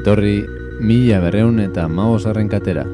Ongi etorri, mila berreun eta maozarren katera.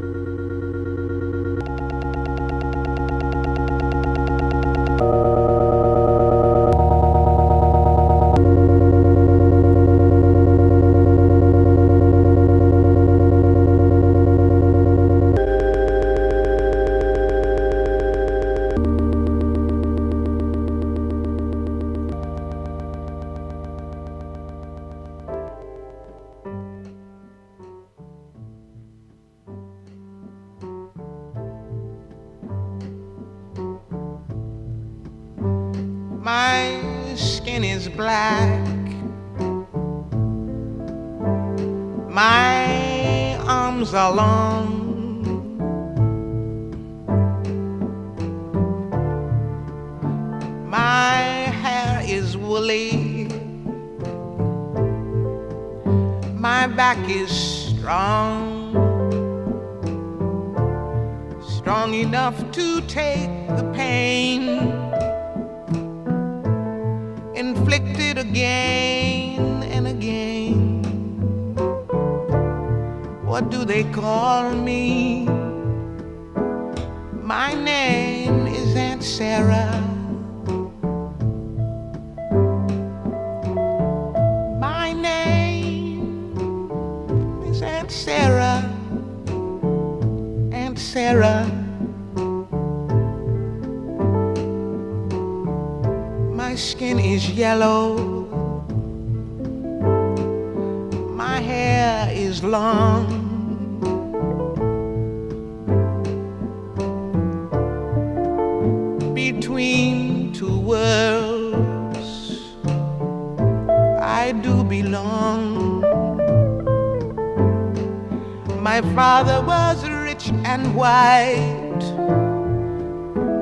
My father was rich and white.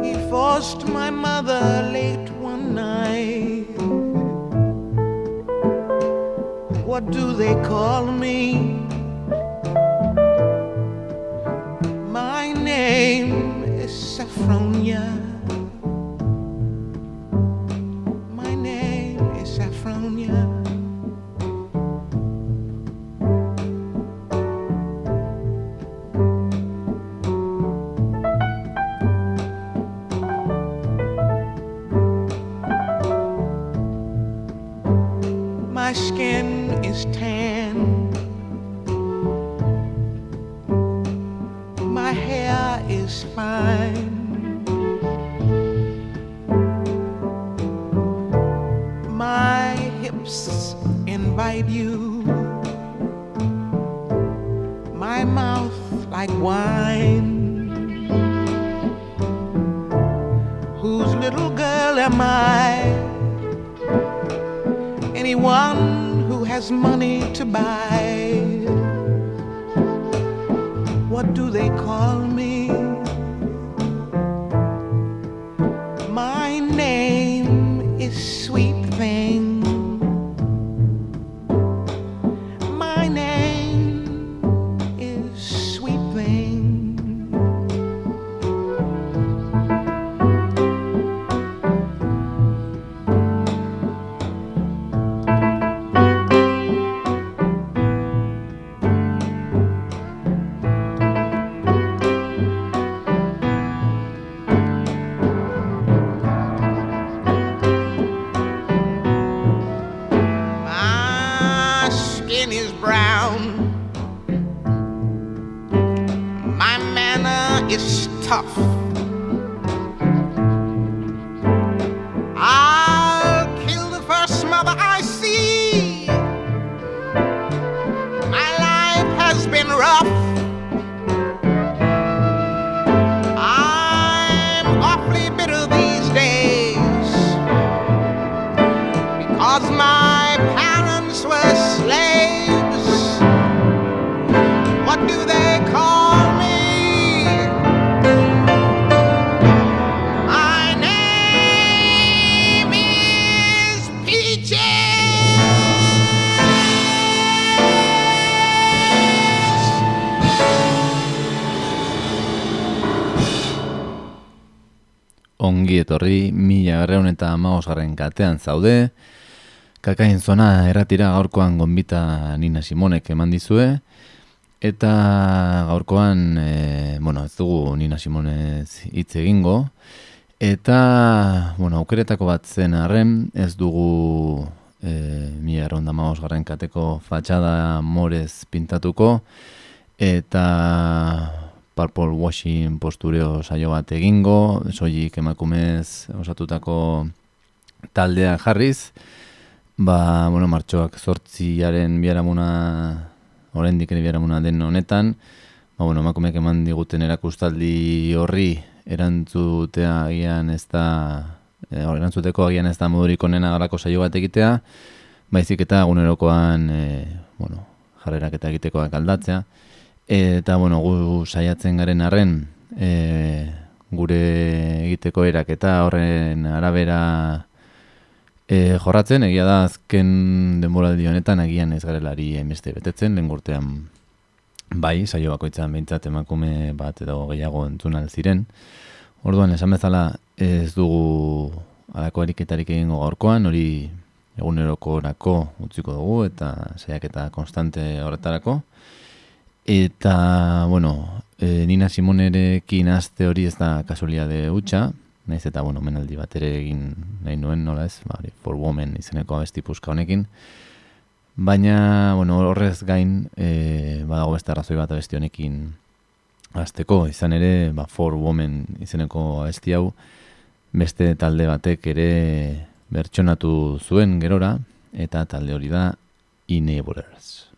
He forced my mother late one night. What do they call me? My name is Saffronia. Etorri, mila berreun eta maosgarren katean zaude, Kakain zona erratira gaurkoan gonbita Nina Simonek eman dizue, eta gaurkoan, e, bueno, ez dugu Nina Simonez hitz egingo, eta, bueno, aukeretako bat zen arren, ez dugu e, mila erronda maos garren kateko fatxada morez pintatuko, eta Purple Washing postureo saio bat egingo, soilik emakumez osatutako taldea jarriz, Ba, bueno, martxoak sortziaren biaramuna, oraindik ere biaramuna den honetan, ba, bueno, emakumeak eman diguten erakustaldi horri erantzutea agian ez da, e, erantzuteko agian ez da modurik onena garako saio bat egitea, baizik eta egunerokoan, e, bueno, jarrerak eta egitekoak aldatzea, eta, bueno, gu saiatzen garen arren, e, gure egiteko erak eta horren arabera, E, jorratzen, egia da azken denboraldi honetan agian ez garelari emeste betetzen, lehen gurtean bai, saio bakoitzan behintzat emakume bat edo gehiago entzun ziren. Orduan, esan bezala ez dugu alako eriketarik egingo gaurkoan, hori eguneroko orako utziko dugu eta saiak eta konstante horretarako. Eta, bueno, e, Nina Simonerekin aste hori ez da kasualia de utxa, Naiz eta, bueno, menaldi bat ere egin nahi nuen, nola ez, ba, for women izeneko abesti puzka honekin. Baina, bueno, horrez gain, e, badago beste arrazoi bat abesti honekin azteko, izan ere, ba, for women izeneko abesti hau, beste talde batek ere bertsonatu zuen gerora, eta talde hori da, Enablers.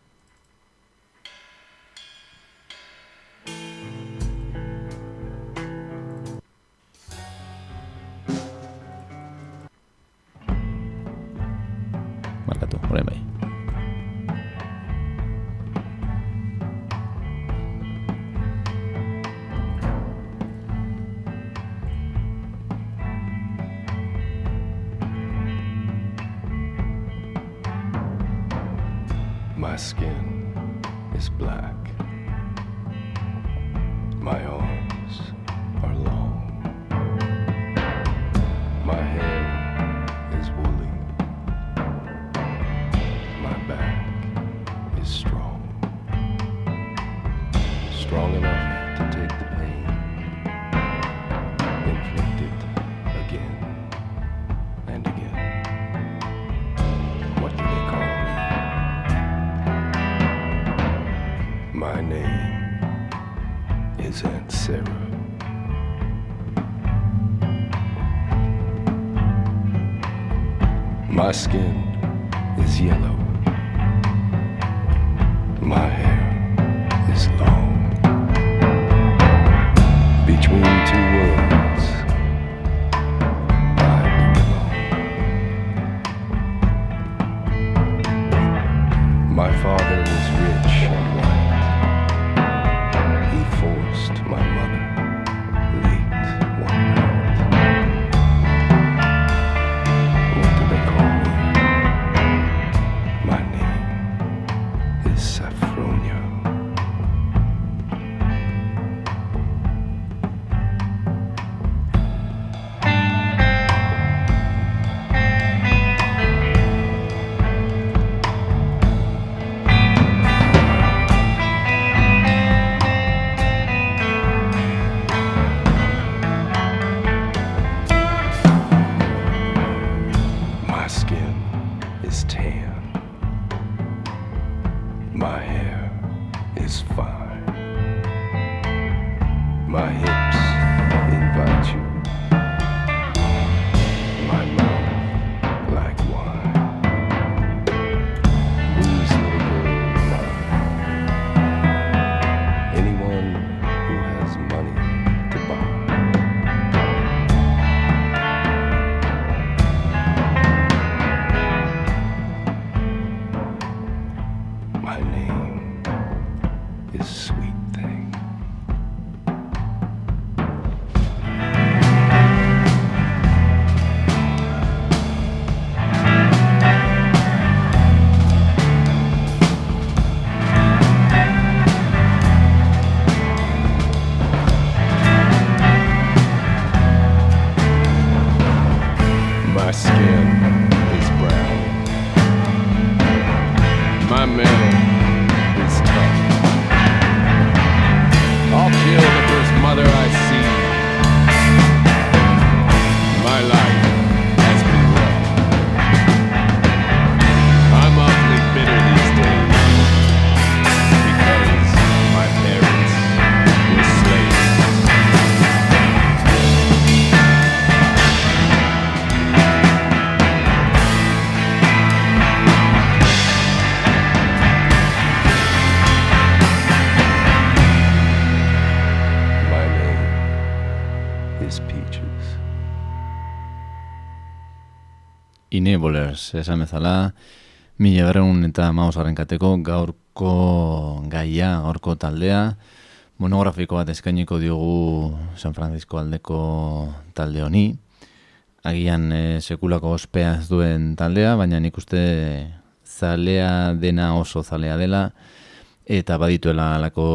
Esan bezala, mila berreun eta mausaren kateko gaurko gaia, gaurko taldea, monografiko bat eskainiko diogu San Francisco aldeko talde honi. Agian e, sekulako ospea ez duen taldea, baina nik uste zalea dena oso zalea dela, eta badituela alako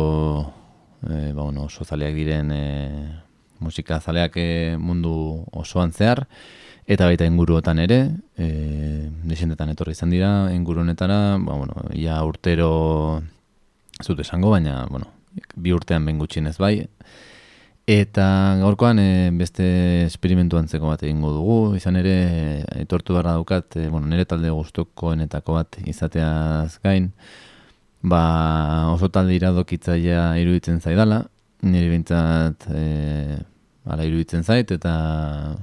e, ba, bueno, oso zaleak diren e, musika zaleak e, mundu osoan zehar, eta baita inguruotan ere, e, desentetan etorri izan dira, inguru honetara, ba, bueno, ja urtero ez dut esango, baina, bueno, bi urtean ben gutxienez bai, Eta gaurkoan e, beste esperimentu antzeko bat egingo dugu, izan ere etortu beharra daukat, e, bueno, nire talde gustukoenetako bat izateaz gain, ba oso talde iradokitzailea iruditzen zaidala, nire bintzat e, ala iruditzen zait, eta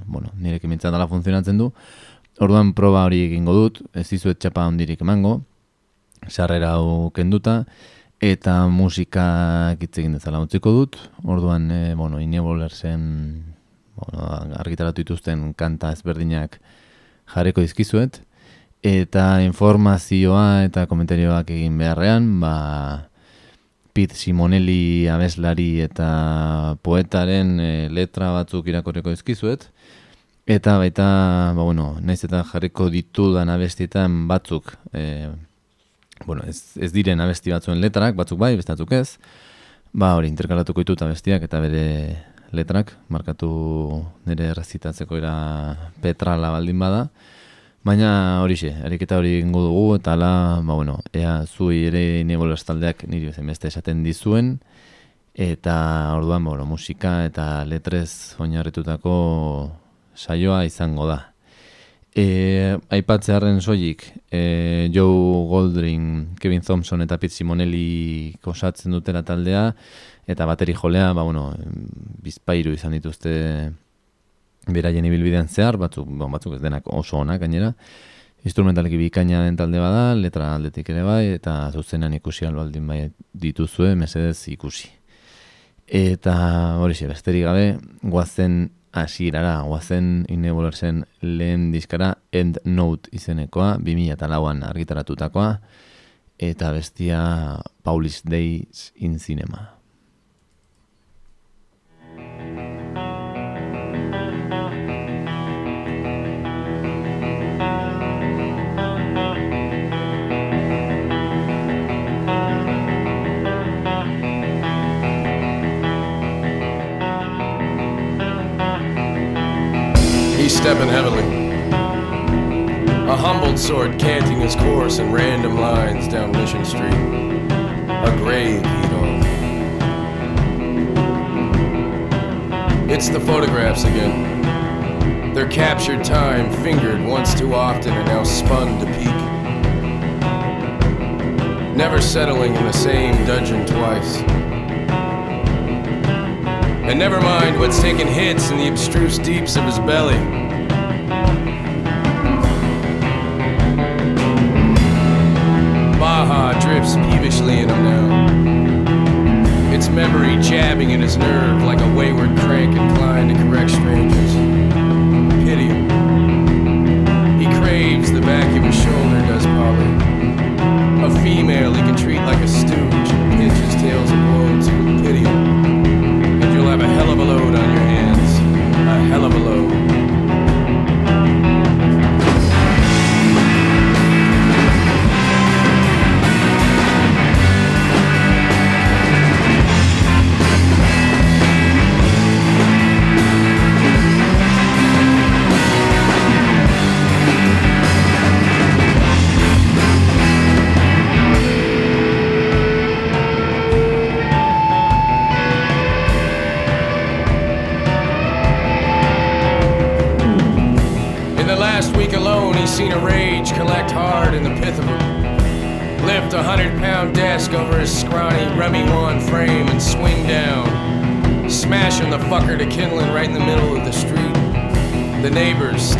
bueno, nire bintzat ala funtzionatzen du, orduan proba hori egingo dut, ez dizuet txapa hondirik emango, sarrera hau kenduta, eta musika egin dezala utziko dut. Orduan, e, bueno, Inevolersen bueno, argitaratu dituzten kanta ezberdinak jarriko dizkizuet. Eta informazioa eta komentarioak egin beharrean, ba Pete Simonelli abeslari eta poetaren e, letra batzuk irakorreko dizkizuet. Eta baita, ba bueno, naiz eta jarriko ditudan abestietan batzuk e, bueno, ez, ez diren abesti batzuen letrak, batzuk bai, beste batzuk ez, ba hori, interkalatuko ditut abestiak eta bere letrak, markatu nire errazitatzeko era petrala baldin bada, baina hori xe, ariketa hori ingo dugu, eta ala, ba bueno, ea zui ere nebolaz taldeak niri bezen beste esaten dizuen, eta orduan, bueno, musika eta letrez oinarritutako saioa izango da. E, aipatzearen soilik, e, Joe Goldring, Kevin Thompson eta Pete Simonelli kosatzen dutela taldea, eta bateri jolea, ba, bueno, bizpairu izan dituzte beraien ibilbidean zehar, batzuk, bon, batzuk ez denak oso onak gainera, instrumentaleki bikaina den talde bada, letra aldetik ere bai, eta zuzenean ikusi albaldin bai dituzue, mesedez ikusi. Eta hori xe, besterik gabe, guazen hasierara guazen Inevolersen lehen diskara End Note izenekoa, 2008an argitaratutakoa, eta bestia Paulis Days in Cinema. Stepping heavily. A humbled sword canting his course in random lines down Mission Street. A grave heat. It's the photographs again. Their captured time, fingered once too often and now spun to peak. Never settling in the same dungeon twice. And never mind what's taking hits in the abstruse deeps of his belly. Drips peevishly in him now. Its memory jabbing at his nerve like a wayward crank inclined to correct strangers. Pity him. He craves the back of his shoulder, does Polly. A female he can treat like a stooge and his tails and to. Pity him. And you'll have a hell of a load on your hands. A hell of a load.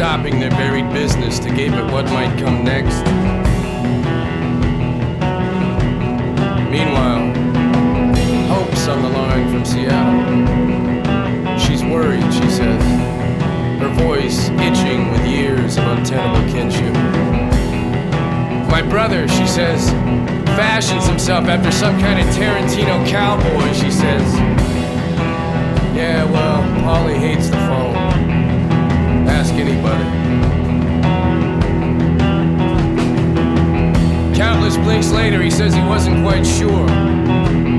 Stopping their buried business to gape at what might come next. Meanwhile, Hope's on the line from Seattle. She's worried, she says, her voice itching with years of untenable kinship. My brother, she says, fashions himself after some kind of Tarantino cowboy, she says. Yeah, well, Polly hates the phone. Anybody. Countless blinks later, he says he wasn't quite sure.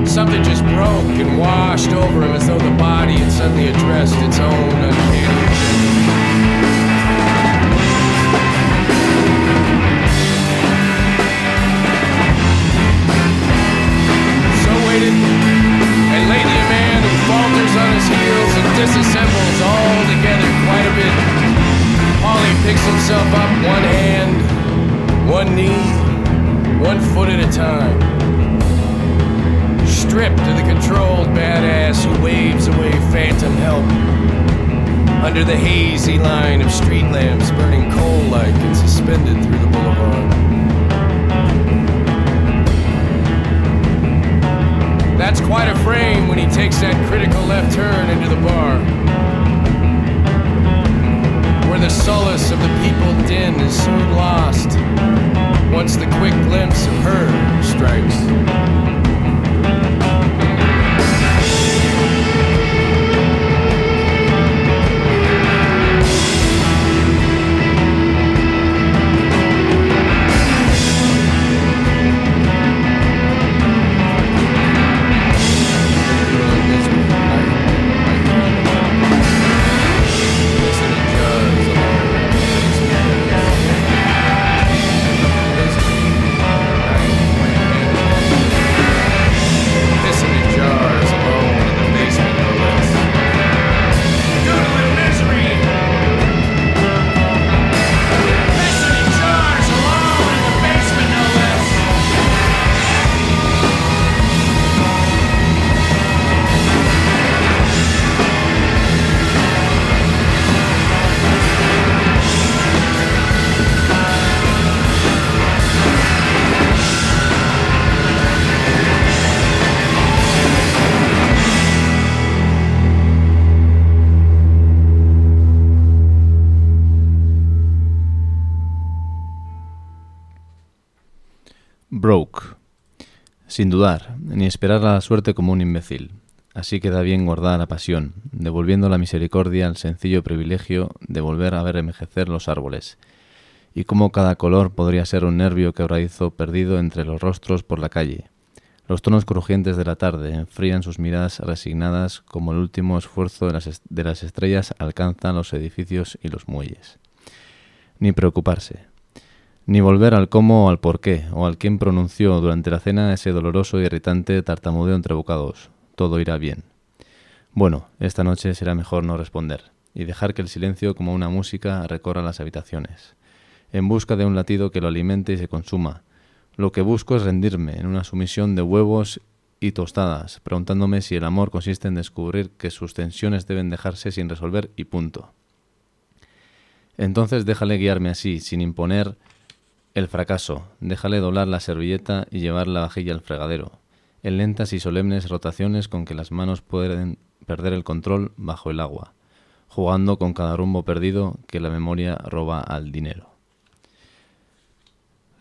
Something just broke and washed over him as though the body had suddenly addressed its own uncanny. Himself up one hand, one knee, one foot at a time stripped to the controlled badass who waves away phantom help under the hazy line of street lamps burning coal like and suspended through the boulevard. That's quite a frame when he takes that critical left turn into the bar. The solace of the people din is soon lost once the quick glimpse of her strikes. Sin dudar, ni esperar a la suerte como un imbécil. Así queda bien guardada la pasión, devolviendo la misericordia al sencillo privilegio de volver a ver envejecer los árboles. Y cómo cada color podría ser un nervio quebradizo perdido entre los rostros por la calle. Los tonos crujientes de la tarde enfrían sus miradas resignadas como el último esfuerzo de las, de las estrellas alcanzan los edificios y los muelles. Ni preocuparse, ni volver al cómo o al por qué, o al quién pronunció durante la cena ese doloroso y irritante tartamudeo entre bocados. Todo irá bien. Bueno, esta noche será mejor no responder, y dejar que el silencio como una música recorra las habitaciones, en busca de un latido que lo alimente y se consuma. Lo que busco es rendirme en una sumisión de huevos y tostadas, preguntándome si el amor consiste en descubrir que sus tensiones deben dejarse sin resolver y punto. Entonces déjale guiarme así, sin imponer el fracaso, déjale doblar la servilleta y llevar la vajilla al fregadero, en lentas y solemnes rotaciones con que las manos pueden perder el control bajo el agua, jugando con cada rumbo perdido que la memoria roba al dinero.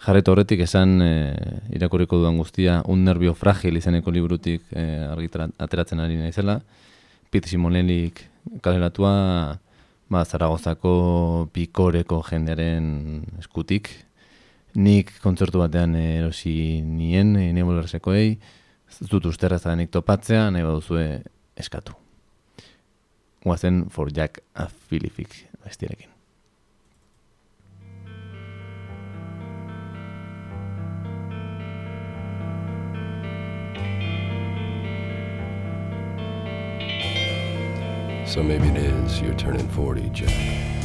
Jarret horretik esan e, irakurriko dudan guztia un nervio fragil izeneko librutik e, argitara- ateratzen ari naizela. Pete Simonelik kaleratua ba, Zaragozako pikoreko jendearen eskutik. Nik kontzertu batean erosi nien, e, Nebularsekoei, ez dut usterra zadanik topatzea, nahi baduzue eskatu. Guazen for Jack a Filifik bestiarekin. So maybe it is you're turning 40, Jack.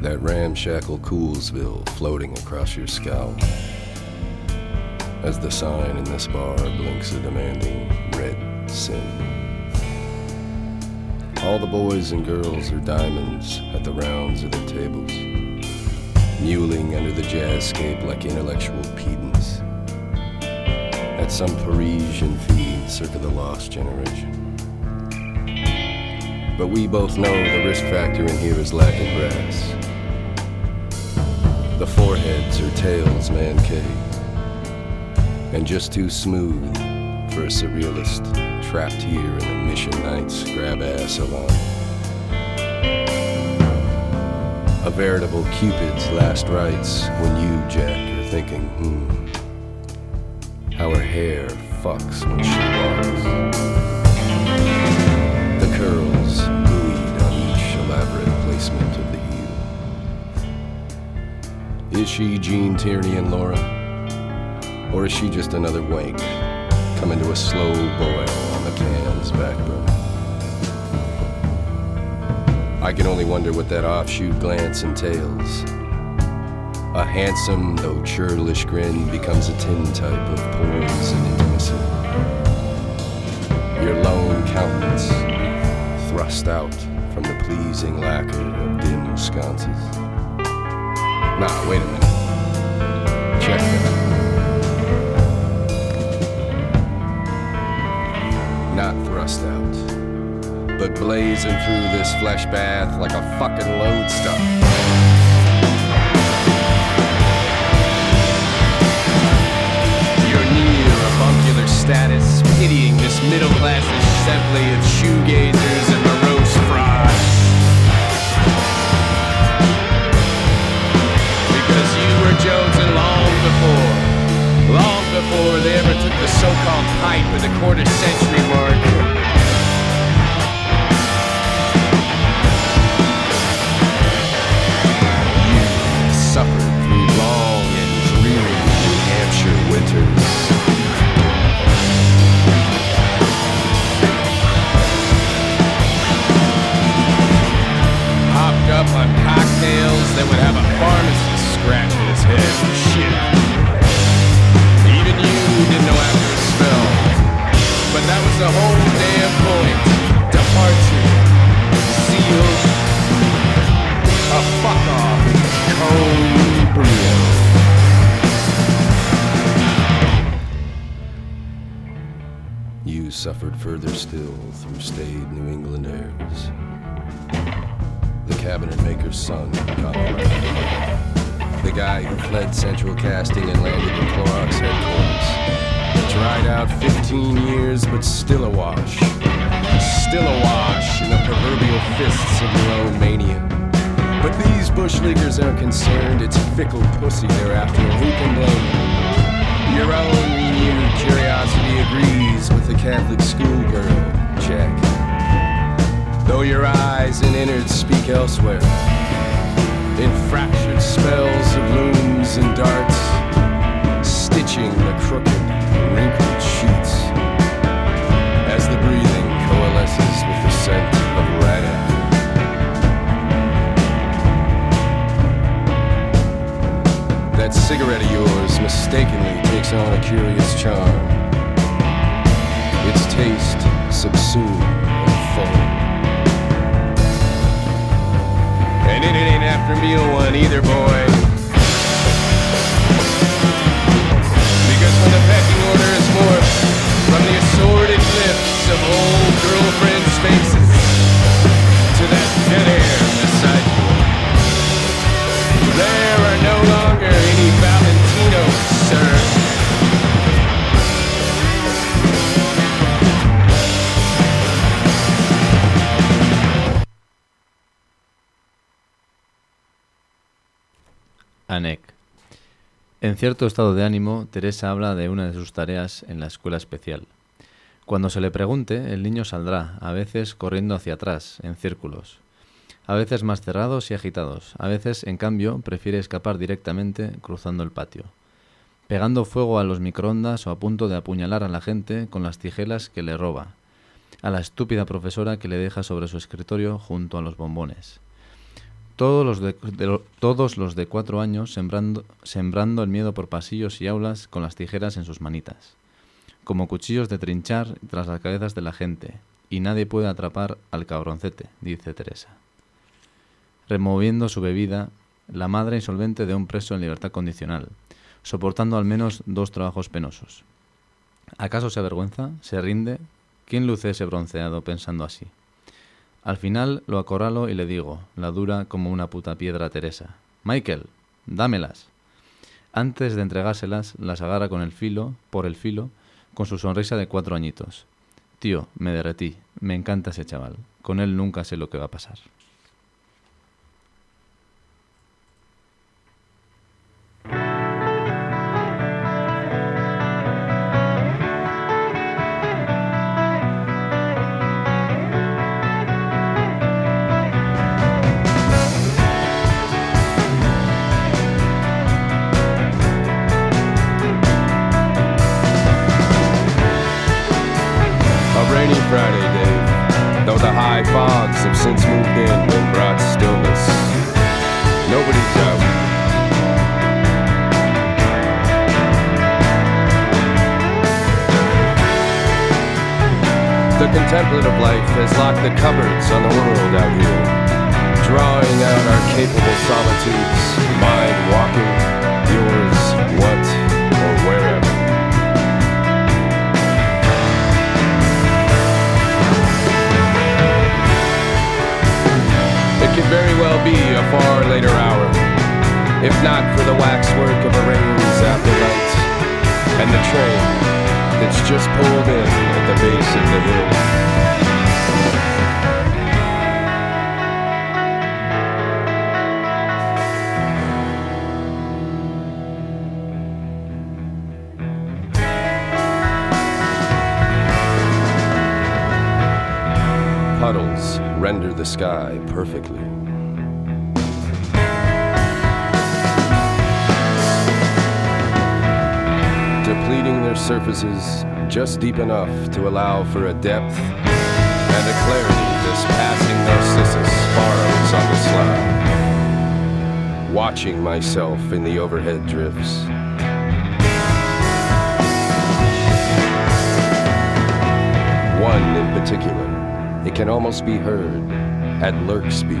That ramshackle Coolsville floating across your scowl. As the sign in this bar blinks a demanding red sin. All the boys and girls are diamonds at the rounds of their tables, mewling under the jazzscape like intellectual pedants. At some Parisian feed circa the lost generation. But we both know the risk factor in here is lacking brass. The foreheads or tails man-cave, and just too smooth for a surrealist trapped here in the Mission Nights grab ass alone. A veritable Cupid's last rites when you, Jack, are thinking, hmm, how her hair fucks when she walks. Is she Gene Tierney and Laura? Or is she just another wank coming to a slow boil on the can's back? I can only wonder what that offshoot glance entails. A handsome though churlish grin becomes a tin type of poise and intimacy. Your lone countenance thrust out from the pleasing lacquer of dim sconces. Nah, wait a minute. Check that. Not thrust out, but blazing through this flesh bath like a fucking avuncular status, pitying this middle class assembly of shoegazers and long before they ever took the so-called pipe at the quarter century mark. Suffered through long and dreary New Hampshire winters. Hopped up on cocktails that would have a pharmacist scratching his head shit. You after spell. But that was the whole damn point. Departure. Seal. A fuck off. Con Brio. You suffered further still through staid New England airs. The cabinet maker's son, Colorado. The guy who fled Central Casting and landed in Clorox headquarters. Tried out 15 years, but still awash. Still awash in the proverbial fists of your own mania. But these bush leaguers aren't concerned, it's fickle pussy they're after, who can blame them? Your own renewed curiosity agrees with the Catholic schoolgirl, Jack. Though your eyes and innards speak elsewhere, in fractured spells of looms and darts, stitching the crooked, sheets, as the breathing coalesces with the scent of. That cigarette of yours mistakenly takes on a curious charm. Its taste subsumed and full. And it ain't after meal one either, boy. Of old girlfriends' faces to that there are no longer any Valentinos, sir. En cierto estado de ánimo, Teresa habla de una de sus tareas en la escuela especial. Cuando se le pregunte, el niño saldrá, a veces corriendo hacia atrás, en círculos, a veces más cerrados y agitados, a veces, en cambio, prefiere escapar directamente cruzando el patio, pegando fuego a los microondas o a punto de apuñalar a la gente con las tijeras que le roba, a la estúpida profesora que le deja sobre su escritorio junto a los bombones. Todos los de, de todos los de cuatro años sembrando, sembrando el miedo por pasillos y aulas con las tijeras en sus manitas, como cuchillos de trinchar tras las cabezas de la gente, y nadie puede atrapar al cabroncete, dice Teresa. Removiendo su bebida, la madre insolvente de un preso en libertad condicional, soportando al menos dos trabajos penosos. ¿Acaso se avergüenza? ¿Se rinde? ¿Quién luce ese bronceado pensando así? Al final lo acorralo y le digo, la dura como una puta piedra Teresa. Michael, dámelas. Antes de entregárselas, las agarra con el filo, por el filo, con su sonrisa de cuatro añitos. Tío, me derretí. Me encanta ese chaval. Con él nunca sé lo que va a pasar. In brought stillness. Nobody's out. The contemplative life has locked the cupboards on the world out here, drawing out our capable solitudes, mine walking, yours what could very well be a far later hour, if not for the waxwork of a rains after night, and the train that's just pulled in at the base of the hill. The sky perfectly. Depleting their surfaces just deep enough to allow for a depth and a clarity this passing Narcissus borrows on the slide. Watching myself in the overhead drifts. One in particular, it can almost be heard at lurk speed.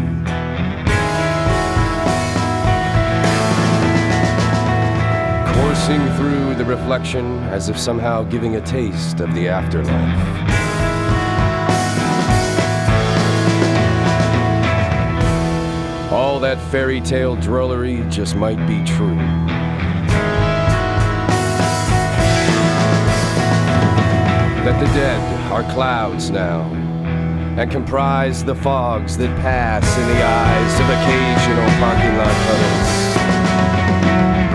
Coursing through the reflection as if somehow giving a taste of the afterlife. All that fairy tale drollery just might be true. that the dead are clouds now and comprise the fogs that pass in the eyes of occasional parking lot puddles.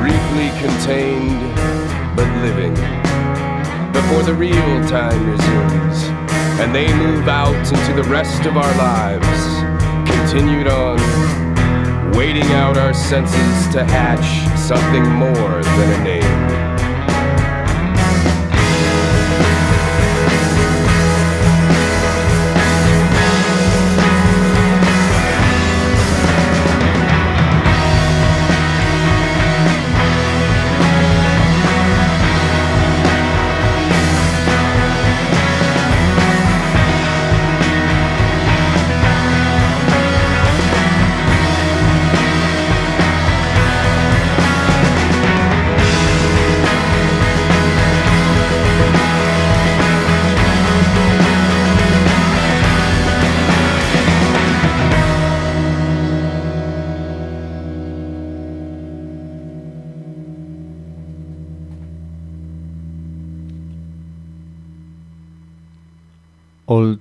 Briefly contained, but living, before the real time resumes and they move out into the rest of our lives, continued on, waiting out our senses to hatch something more than a name.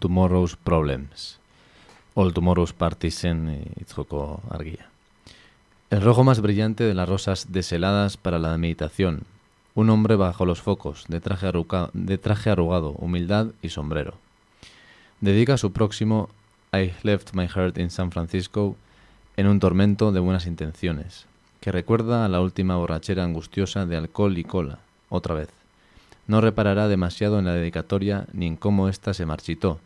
Tomorrow's Problems. All Tomorrow's Partizen itzjoko argia. El rojo más brillante de las rosas desheladas para la meditación. Un hombre bajo los focos, de traje, de traje arrugado, humildad y sombrero. Dedica su próximo I Left My Heart in San Francisco en un tormento de buenas intenciones, que recuerda a la última borrachera angustiosa de alcohol y cola, otra vez. No reparará demasiado en la dedicatoria ni en cómo ésta se marchitó.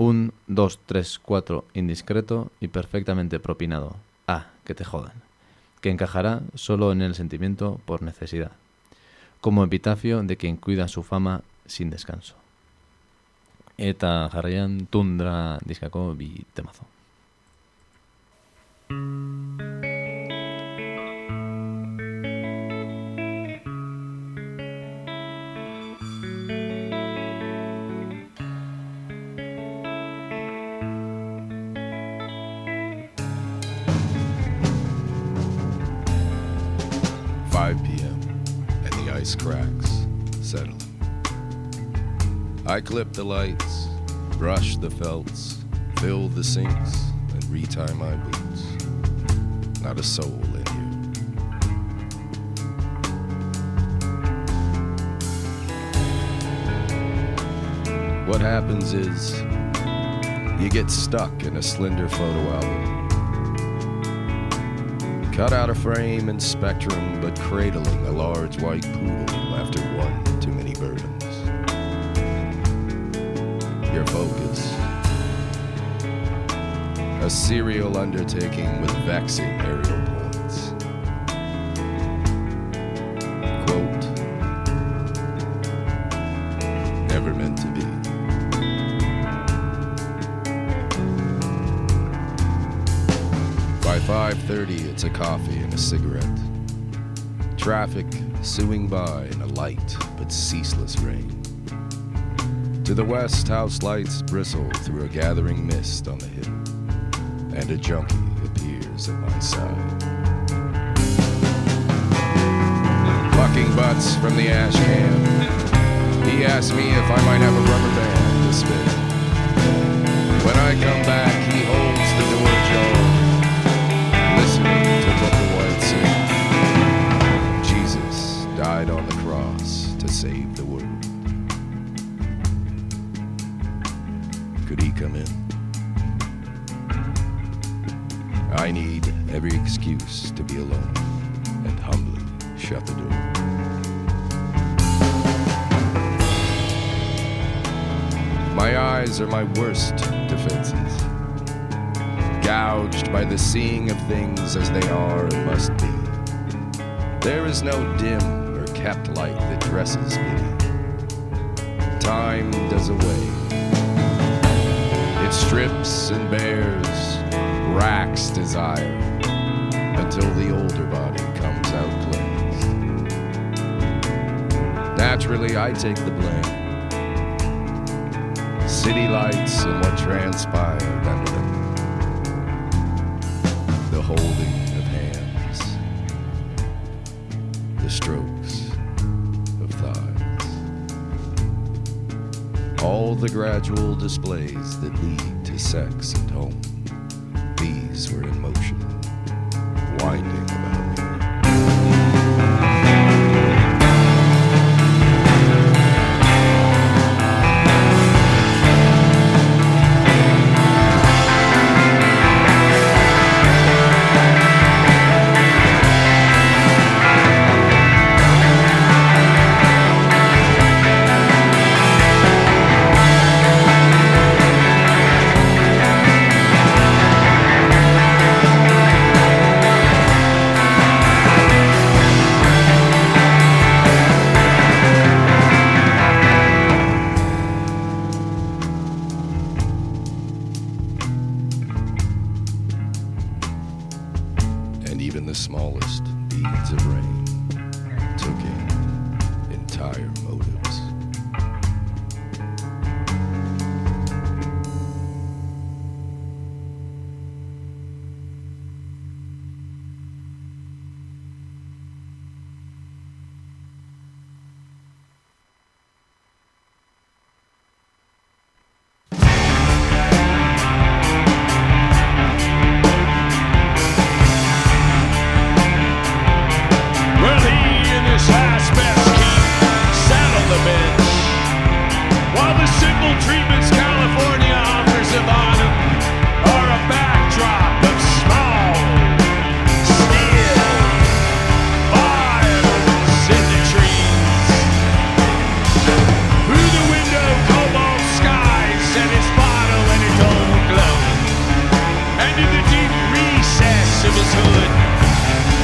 Un 2, 3, 4 indiscreto y perfectamente propinado. Ah, que te jodan. Que encajará solo en el sentimiento por necesidad. Como epitafio de quien cuida su fama sin descanso. Eta jarraian tundra diskako temazo. Cracks, settling. I clip the lights, brush the felts, fill the sinks, and retie my boots. Not a soul in here. What happens is you get stuck in a slender photo album. Cut out a frame and spectrum, but cradling a large white poodle Focus. A serial undertaking with vexing aerial points. Quote Never meant to be. By 5:30 it's a coffee and a cigarette. Traffic suing by in a light but ceaseless rain. To the west, house lights bristle through a gathering mist on the hill, and a junkie appears at my side. Plucking butts from the ash can, he asks me if I might have a rubber band to spare. When I come back, he holds the door ajar, listening to what the white sing. Jesus died on the cross to save every excuse to be alone and humbly shut the door. My eyes are my worst defenses, gouged by the seeing of things as they are and must be. There is no dim or kept light that dresses me. Time does away. It strips and bears, racks desire, until the older body comes out cleansed. Naturally, I take the blame. City lights and what transpired under them. The holding of hands, the strokes of thighs. All the gradual displays that lead to sex and home. These were in motion, winding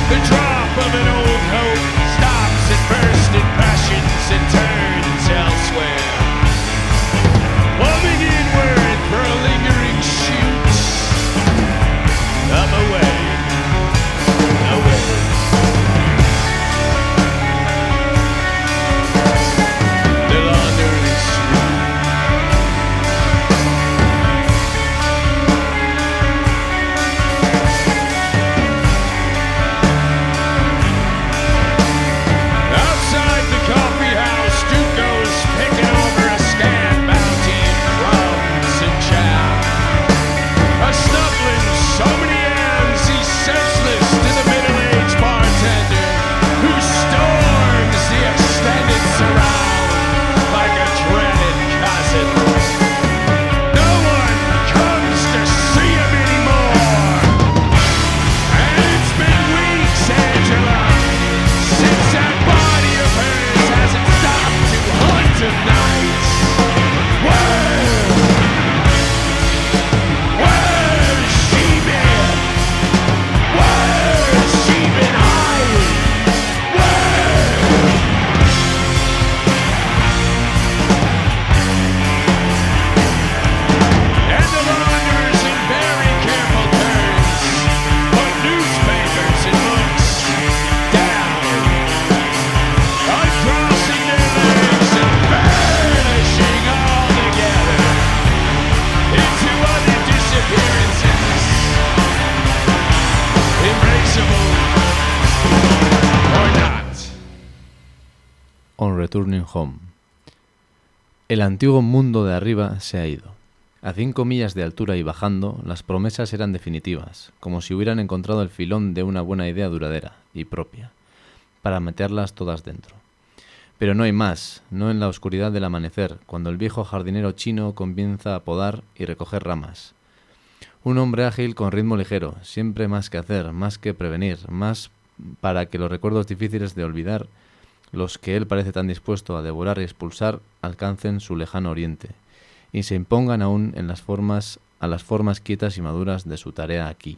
The drop antiguo mundo de arriba se ha ido. A cinco millas de altura y bajando, las promesas eran definitivas, como si hubieran encontrado el filón de una buena idea duradera y propia, para meterlas todas dentro. Pero no hay más, no en la oscuridad del amanecer, cuando el viejo jardinero chino comienza a podar y recoger ramas. Un hombre ágil con ritmo ligero, siempre más que hacer, más que prevenir, más para que los recuerdos difíciles de olvidar, los que él parece tan dispuesto a devorar y expulsar, alcancen su lejano oriente y se impongan aún en las formas a las formas quietas y maduras de su tarea aquí.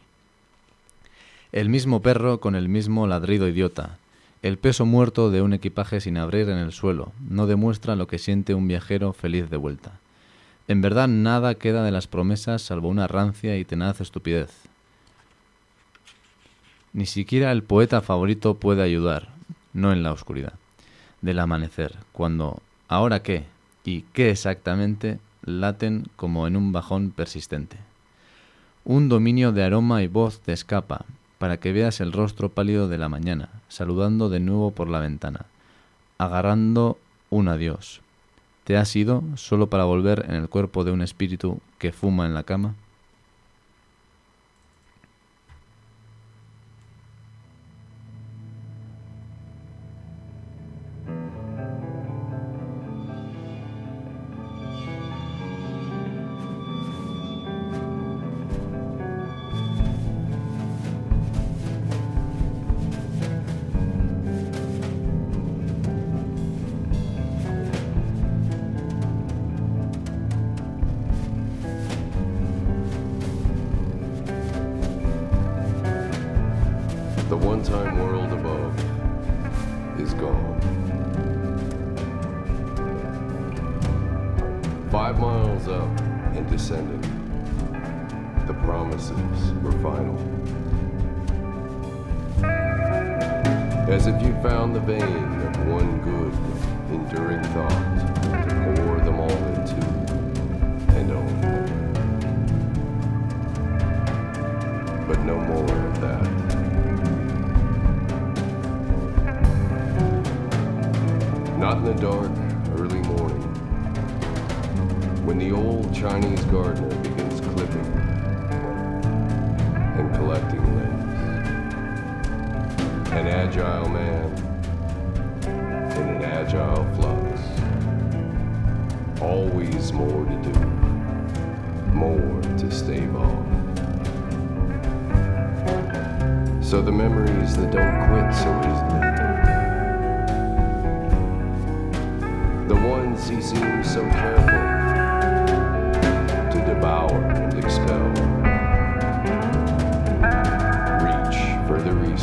El mismo perro con el mismo ladrido idiota, el peso muerto de un equipaje sin abrir en el suelo, no demuestra lo que siente un viajero feliz de vuelta. En verdad nada queda de las promesas salvo una rancia y tenaz estupidez. Ni siquiera el poeta favorito puede ayudar, no en la oscuridad, del amanecer, cuando ¿ahora qué? y qué exactamente laten como en un bajón persistente. Un dominio de aroma y voz te escapa, para que veas el rostro pálido de la mañana, saludando de nuevo por la ventana, agarrando un adiós. ¿Te has ido solo para volver en el cuerpo de un espíritu que fuma en la cama? So the memories that don't quit so easily. The ones he seems so careful to devour and expel. Reach returning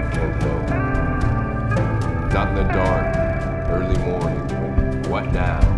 help. Not in the dark, early morning. What now?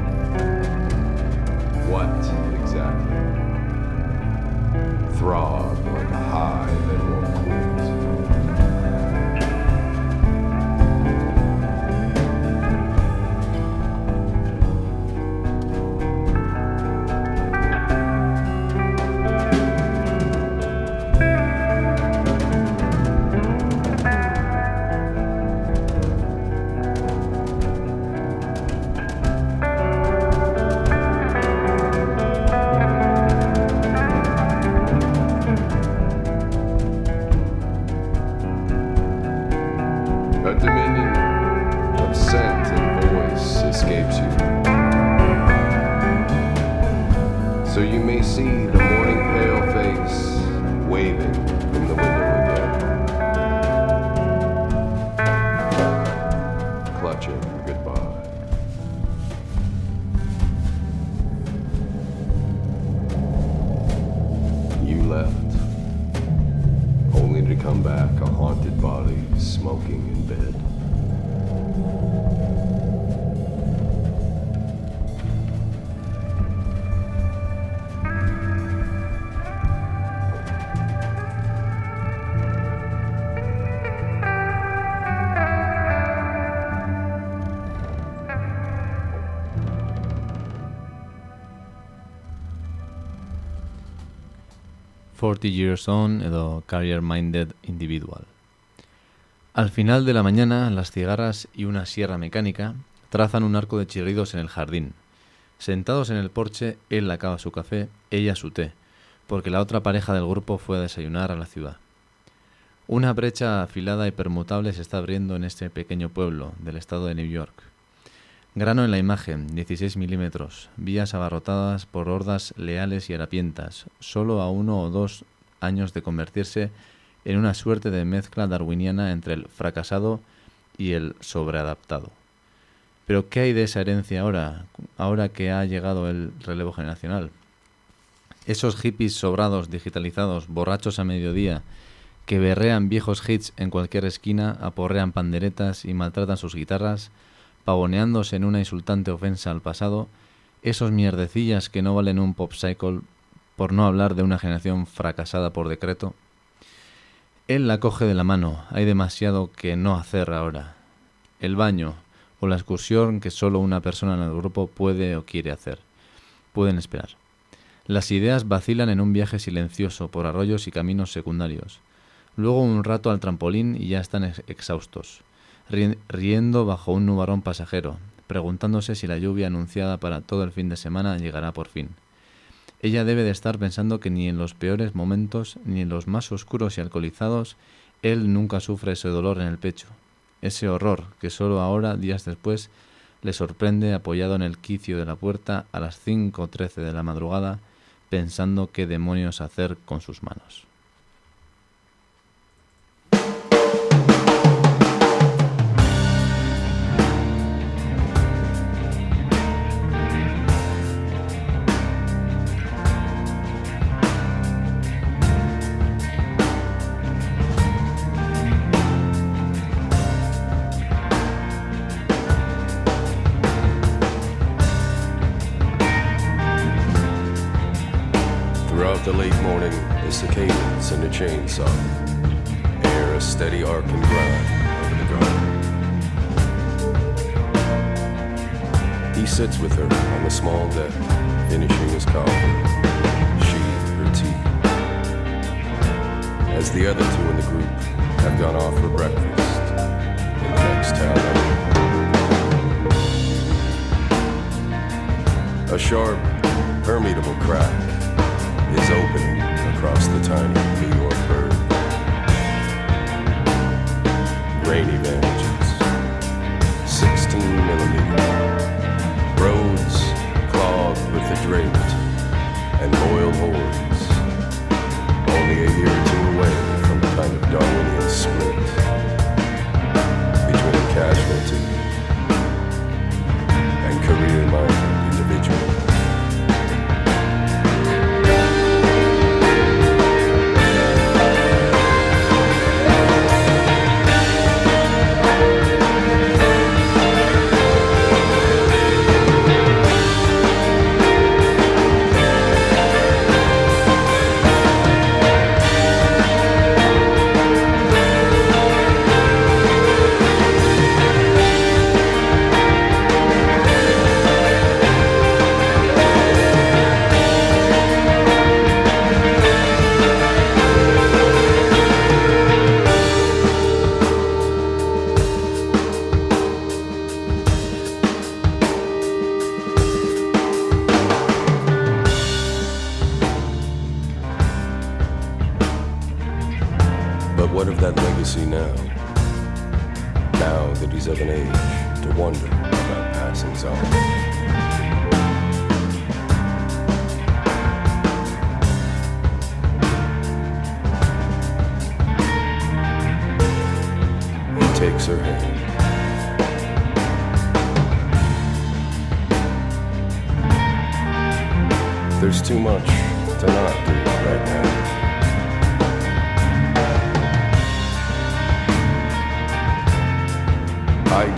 So you may see the morning pale face waving from the window again. Clutching goodbye. You left only to come back a haunted body smoking in bed. Years On edo Career Minded Individual. Al final de la mañana, las cigarras y una sierra mecánica trazan un arco de chirridos en el jardín. Sentados en el porche, él acaba su café, ella su té, porque la otra pareja del grupo fue a desayunar a la ciudad. Una brecha afilada y permutable se está abriendo en este pequeño pueblo del estado de New York. Grano en la imagen, 16 milímetros, vías abarrotadas por hordas leales y harapientas, solo a uno o dos años de convertirse en una suerte de mezcla darwiniana entre el fracasado y el sobreadaptado. Pero ¿qué hay de esa herencia ahora, ahora que ha llegado el relevo generacional? Esos hippies sobrados, digitalizados, borrachos a mediodía, que berrean viejos hits en cualquier esquina, aporrean panderetas y maltratan sus guitarras, pavoneándose en una insultante ofensa al pasado, esos mierdecillas que no valen un pop cycle, por no hablar de una generación fracasada por decreto. Él la coge de la mano, hay demasiado que no hacer ahora. El baño o la excursión que solo una persona en el grupo puede o quiere hacer. Pueden esperar. Las ideas vacilan en un viaje silencioso por arroyos y caminos secundarios. Luego un rato al trampolín y ya están ex- exhaustos ri- riendo bajo un nubarrón pasajero, preguntándose si la lluvia anunciada para todo el fin de semana llegará por fin. Ella debe de estar pensando que ni en los peores momentos, ni en los más oscuros y alcoholizados, él nunca sufre ese dolor en el pecho, ese horror que solo ahora, días después, le sorprende apoyado en el quicio de la puerta a las 5.13 de la madrugada, pensando qué demonios hacer con sus manos. Chainsaw. Air a steady arc and grind over the. He sits with her on the small deck, finishing his coffee. She, her tea. As the other two in the group have gone off for breakfast in the next town. A sharp, permeable crack is opening across the tiny New Grainy bandages, 16 millimeter. Roads clogged with the draped and loyal hordes. Only a year or two away from the kind of Darwinian split between casualty and career-minded individual. What of that legacy now? Now that he's of an age to wonder about passings on. Takes her hand. There's too much to not do right now.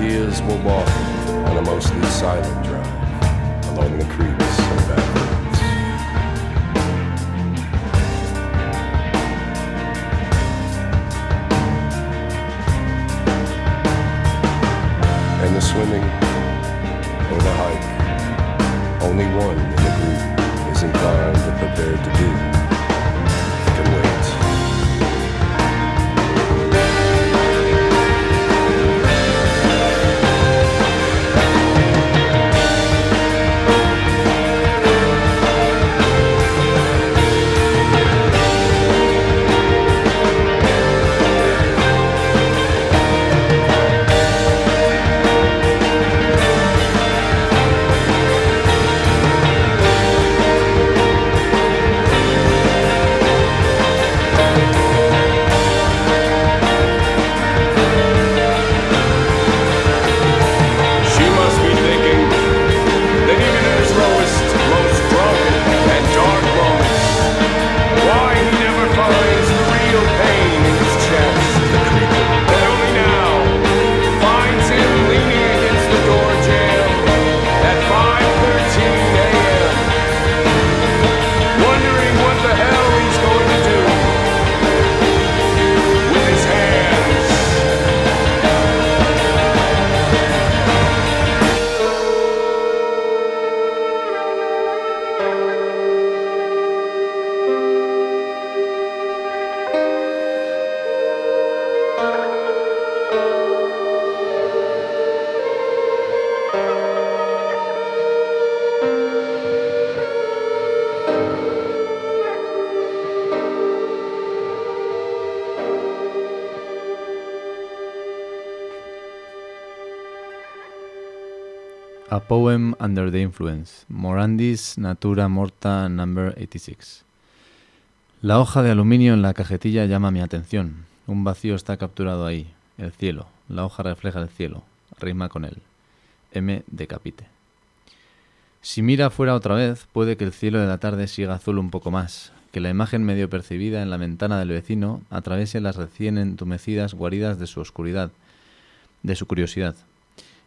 Ideas will walk on a mostly silent A Poem Under the Influence, Morandis Natura Morta Number 86. La hoja de aluminio en la cajetilla llama mi atención. Un vacío está capturado ahí, el cielo. La hoja refleja el cielo, rima con él. M. Decapite. Si mira afuera otra vez, puede que el cielo de la tarde siga azul un poco más, que la imagen medio percibida en la ventana del vecino atraviese las recién entumecidas guaridas de su oscuridad, de su curiosidad,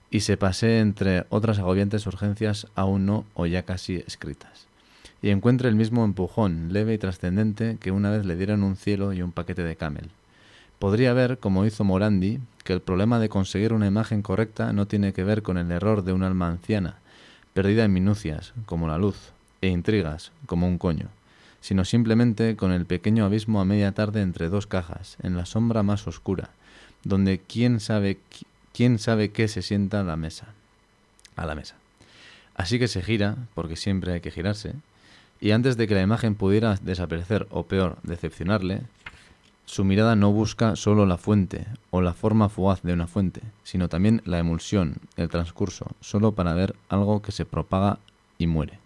y se pasee entre otras agobiantes urgencias aún no o ya casi escritas, y encuentre el mismo empujón leve y trascendente que una vez le dieron un cielo y un paquete de camel. Podría ver, como hizo Morandi, que el problema de conseguir una imagen correcta no tiene que ver con el error de un alma anciana, perdida en minucias, como la luz, e intrigas, como un coño, sino simplemente con el pequeño abismo a media tarde entre dos cajas, en la sombra más oscura, donde quién sabe quién sabe qué se sienta a la mesa. A la mesa. Así que se gira, porque siempre hay que girarse, Y antes de que la imagen pudiera desaparecer o peor, decepcionarle, su mirada no busca solo la fuente o la forma fugaz de una fuente, sino también la emulsión, el transcurso, solo para ver algo que se propaga y muere.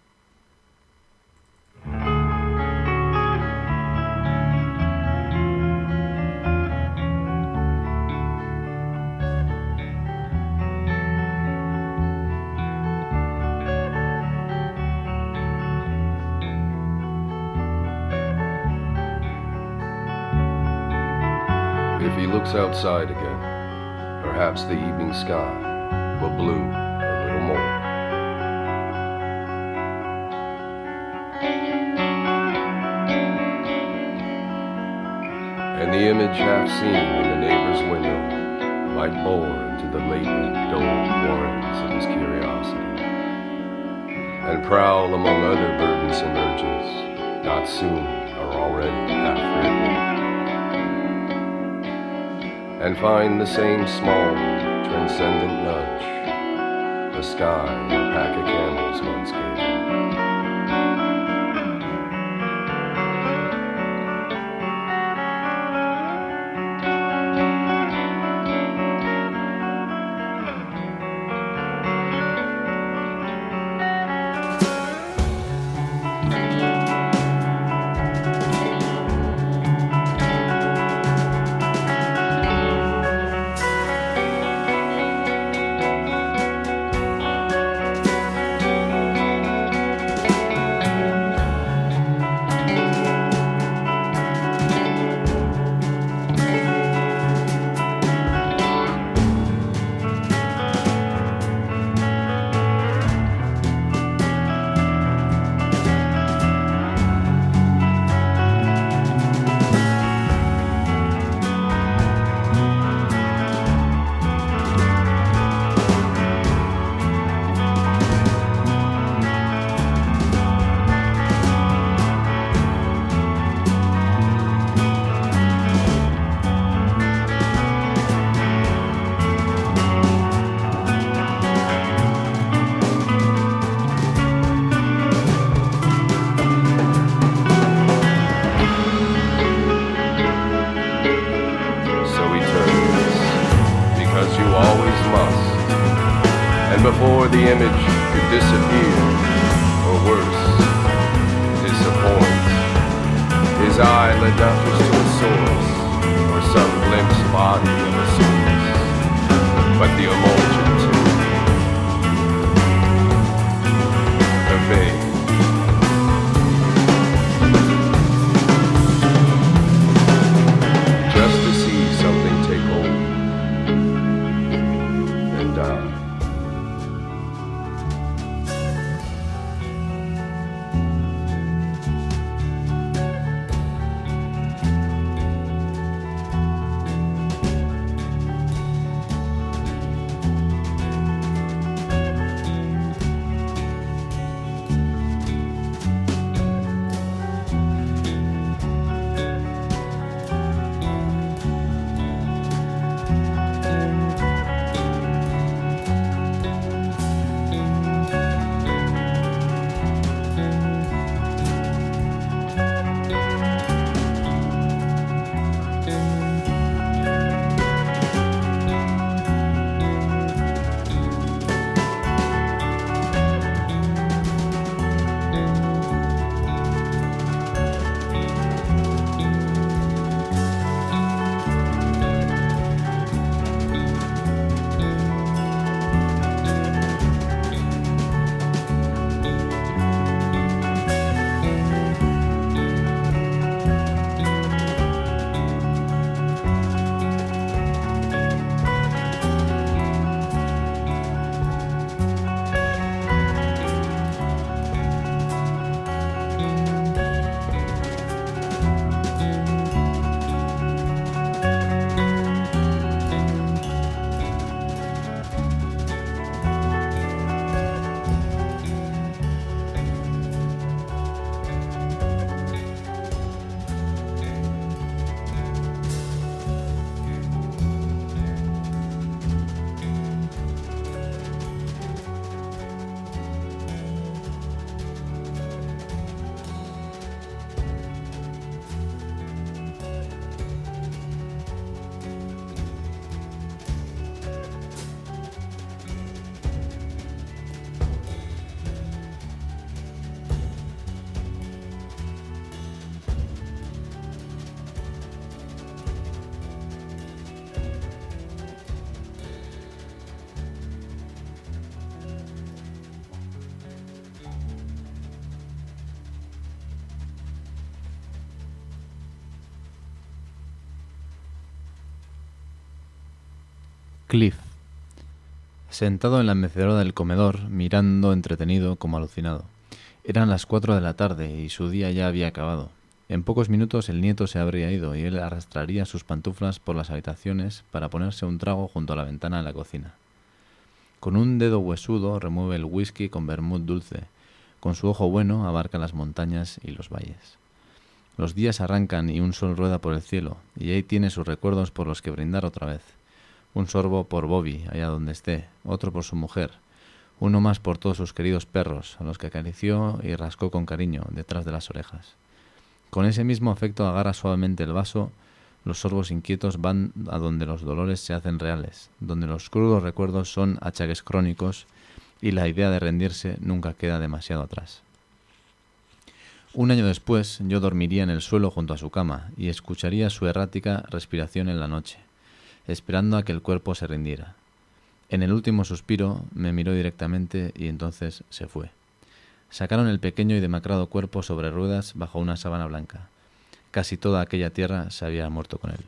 If he looks outside again, perhaps the evening sky will blue a little more. And the image half seen in the neighbor's window might bore into the latent, dull warrens of his curiosity, and prowl among other burdensome urges, not soon or already half written and find the same small, transcendent nudge. The sky a pack of camels once gave Sentado en la mecedora del comedor, mirando entretenido como alucinado. Eran las cuatro de la tarde y su día ya había acabado. En pocos minutos el nieto se habría ido y él arrastraría sus pantuflas por las habitaciones para ponerse un trago junto a la ventana de la cocina. Con un dedo huesudo remueve el whisky con vermut dulce. Con su ojo bueno abarca las montañas y los valles. Los días arrancan y un sol rueda por el cielo, y ahí tiene sus recuerdos por los que brindar otra vez. Un sorbo por Bobby, allá donde esté, otro por su mujer, uno más por todos sus queridos perros, a los que acarició y rascó con cariño detrás de las orejas. Con ese mismo afecto agarra suavemente el vaso, los sorbos inquietos van a donde los dolores se hacen reales, donde los crudos recuerdos son achaques crónicos y la idea de rendirse nunca queda demasiado atrás. Un año después yo dormiría en el suelo junto a su cama y escucharía su errática respiración en la noche, esperando a que el cuerpo se rindiera. En el último suspiro me miró directamente y entonces se fue. Sacaron el pequeño y demacrado cuerpo sobre ruedas bajo una sábana blanca. Casi toda aquella tierra se había muerto con él.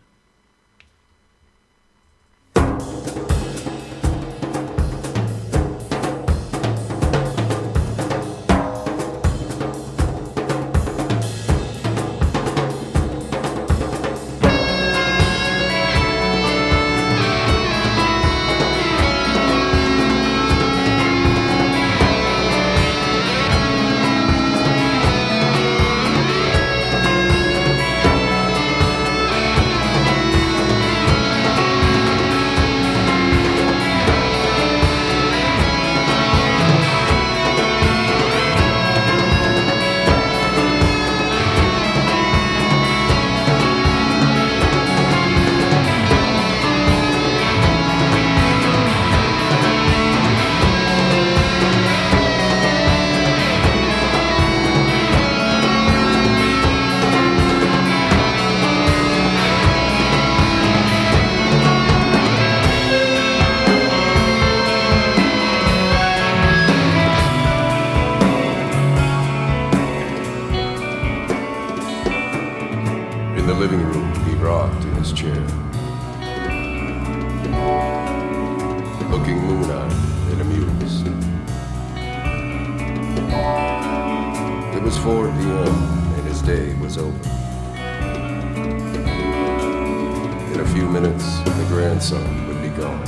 In the living room, he rocked in his chair. Looking moon-eyed and amused. It was 4 p.m. and his day was over. In a few minutes, the grandson would be gone.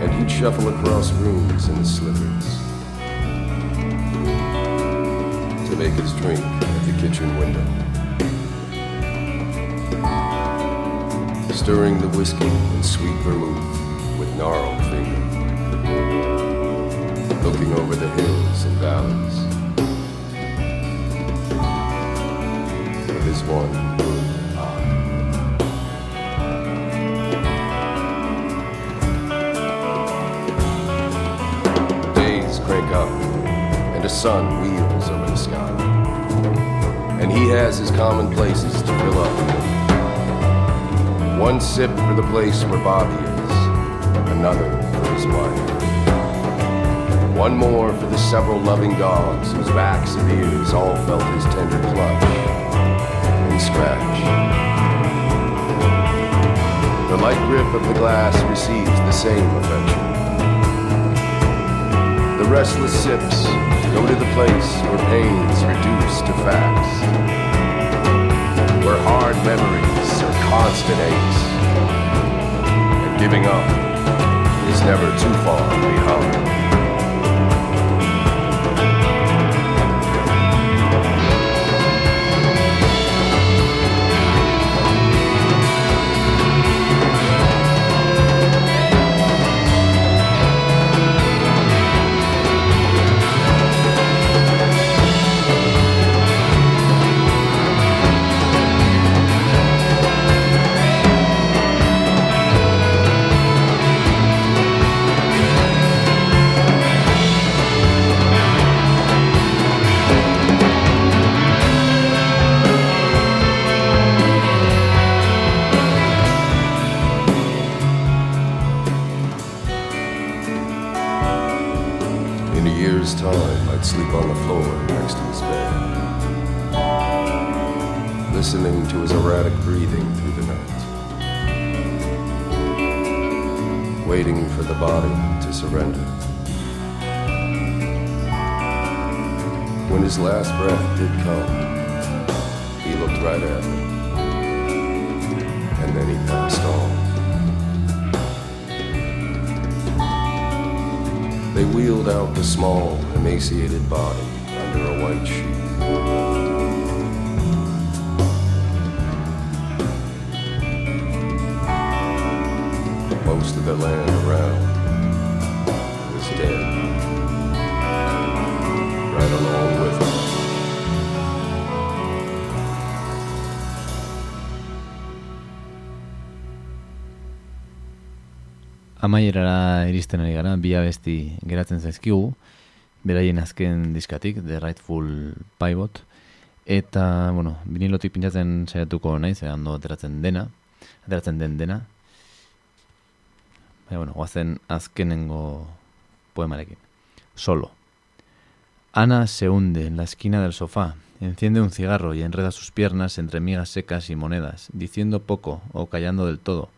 And he'd shuffle across rooms in his slippers to make his drink the kitchen window. Stirring the whiskey and sweet vermouth with gnarled finger. Looking over the hills and valleys. With his one good eye. Days crank up, and a sun wheels he has his commonplaces to fill up. One sip for the place where Bobby is, another for his wife. One more for the several loving dogs whose backs and ears all felt his tender clutch and scratch. The light grip of the glass receives the same affection. The restless sips go to the place where pains reduce to facts, hard memories are constant aches, and giving up is never too far behind. Year's time, I'd sleep on the floor next to his bed, listening to his erratic breathing through the night. waiting for the body to surrender. When his last breath did come, he looked right at me. And then he passed on. They wheeled out the small, emaciated body under a white sheet. Most of the land around was dead. Right along with Amaierara iristen ari gara, bi abesti geratzen zaizkigu, beraien azken diskatik, The Rightful Pivot, eta, bueno, vinilotik pintzatzen saiatuko naiz, ondo ateratzen dena, ateratzen den dena, baina, bueno, guazen azkenengo poemarekin. Solo. Ana se hunde en la esquina del sofá, enciende un cigarro y enreda sus piernas entre migas secas y monedas, diciendo poco o callando del todo,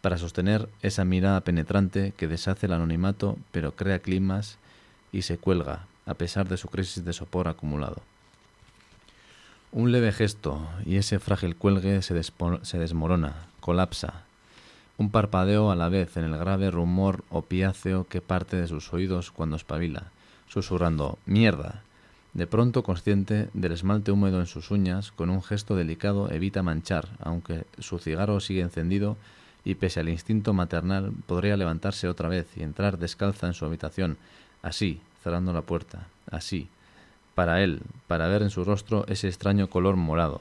para sostener esa mirada penetrante que deshace el anonimato pero crea climas y se cuelga, a pesar de su crisis de sopor acumulado. Un leve gesto y ese frágil cuelgue se, desmorona, colapsa. Un parpadeo a la vez en el grave rumor opiáceo que parte de sus oídos cuando espabila, susurrando ¡Mierda! De pronto consciente del esmalte húmedo en sus uñas, con un gesto delicado evita manchar, aunque su cigarro sigue encendido y pese al instinto maternal podría levantarse otra vez y entrar descalza en su habitación, así, cerrando la puerta, así, para él, para ver en su rostro ese extraño color morado.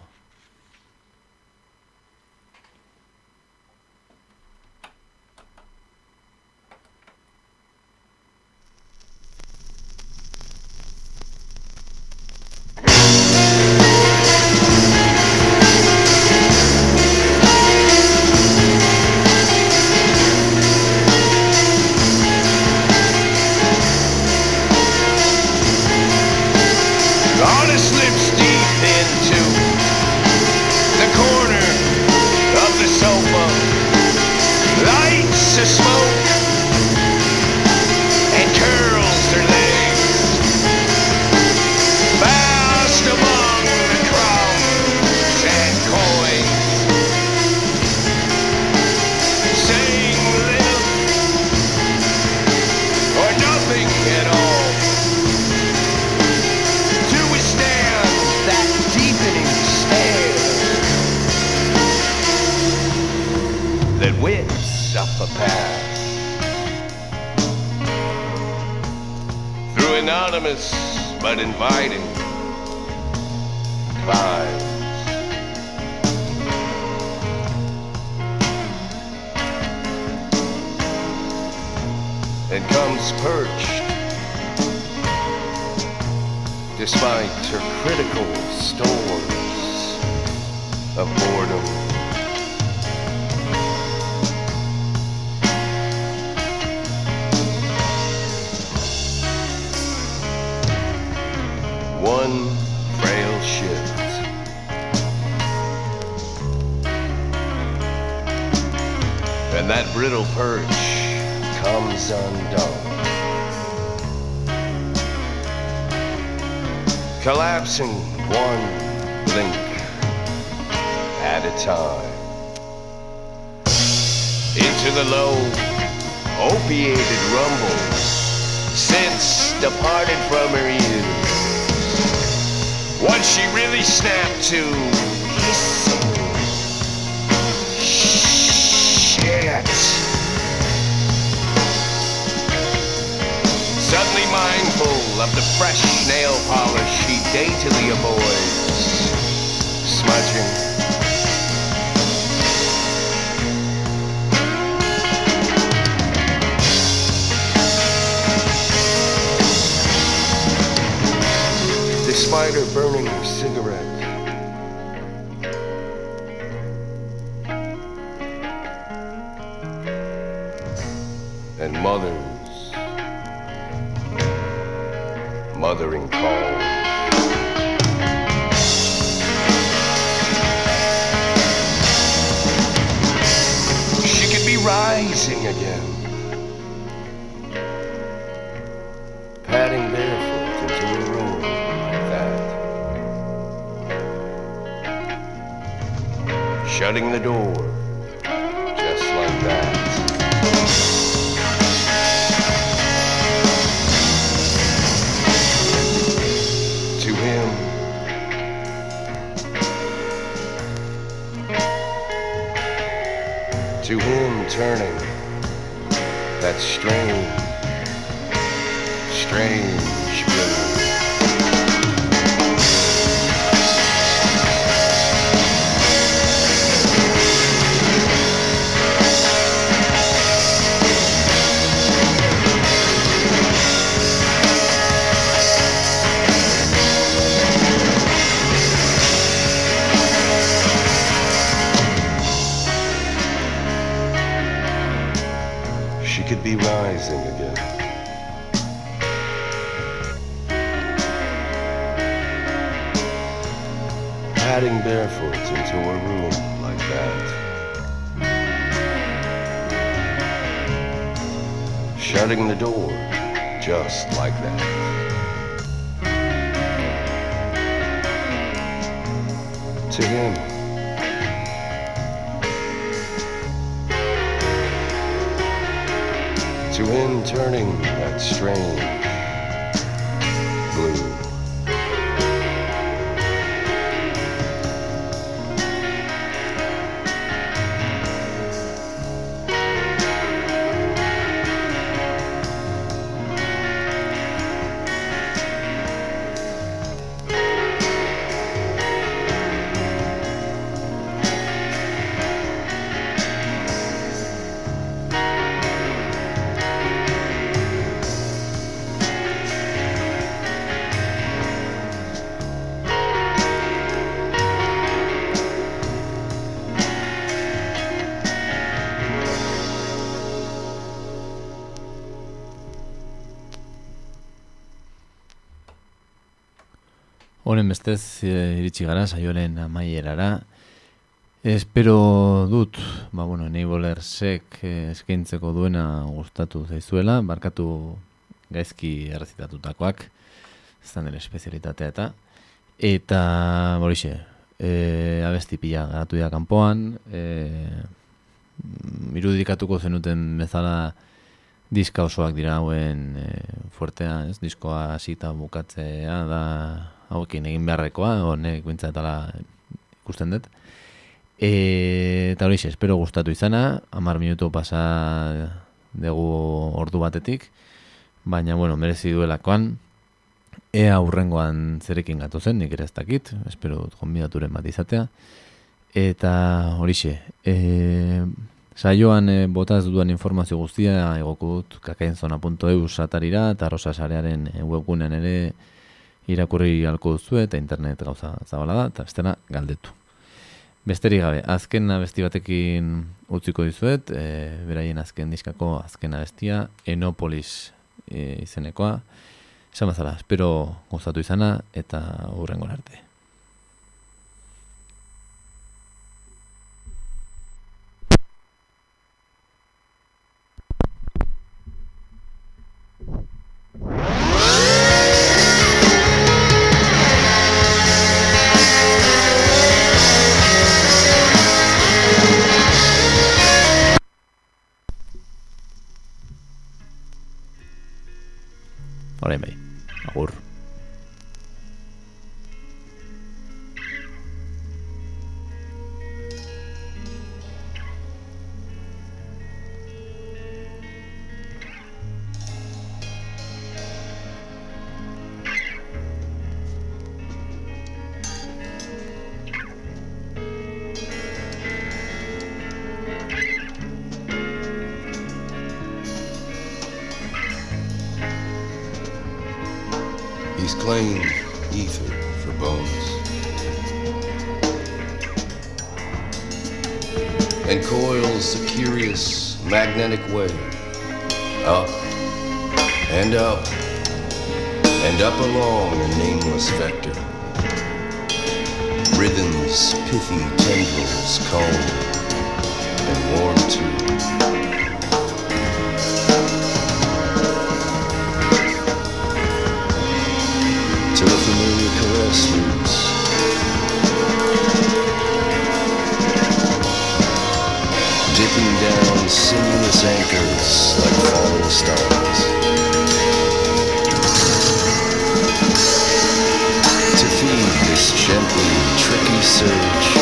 Despite her burning her cigarette, and mother's Honen bestez e, iritsi gara saioaren amaierara. Espero dut, ba bueno, Neighbolersek eh, eskaintzeko duena gustatu zaizuela, barkatu gaizki errezitatutakoak, ez da nire espezialitatea eta. Eta, borixe, e, abesti pila garatu dira kanpoan, e, irudikatuko zenuten bezala diska osoak dira hauen e, fuertea, ez? Diskoa hasita bukatzea da hauekin egin beharrekoa, honek bintzatala ikusten dut. E, eta hori espero gustatu izana, hamar minutu pasa dugu ordu batetik, baina, bueno, merezi duelakoan, ea urrengoan zerekin gatu zen, nik ere ez dakit, espero dut konbidaturen bat izatea, eta horixe, e, saioan e, botaz dudan informazio guztia egoko dut kakainzona.eu satarira eta rosasarearen e, webgunean ere irakurri halko duzu eta internet gauza zabala da, eta bestena galdetu. Besterik gabe, azken abesti batekin utziko dizuet, e, beraien azken diskako azken abestia, Enopolis e, izenekoa. Esan bazala, espero gozatu izana eta hurrengo arte. Orain bai, agur. Ether for bones. And coils a curious magnetic wave. Up and up and up along a nameless vector. Rhythm's pithy tendrils calm and warm too. Dipping down sinuous anchors like falling stars. To feed this gently tricky surge.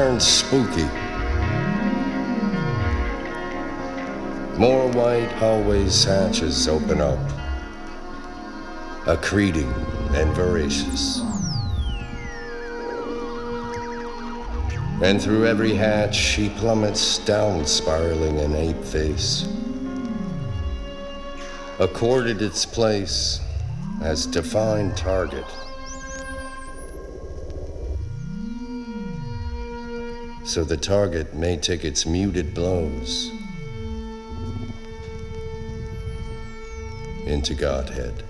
Things turn spooky. More white hallways hatches open up, accreting and voracious. And through every hatch she plummets down, spiraling an ape face. Accorded its place as defined target. So the target may take its muted blows into Godhead.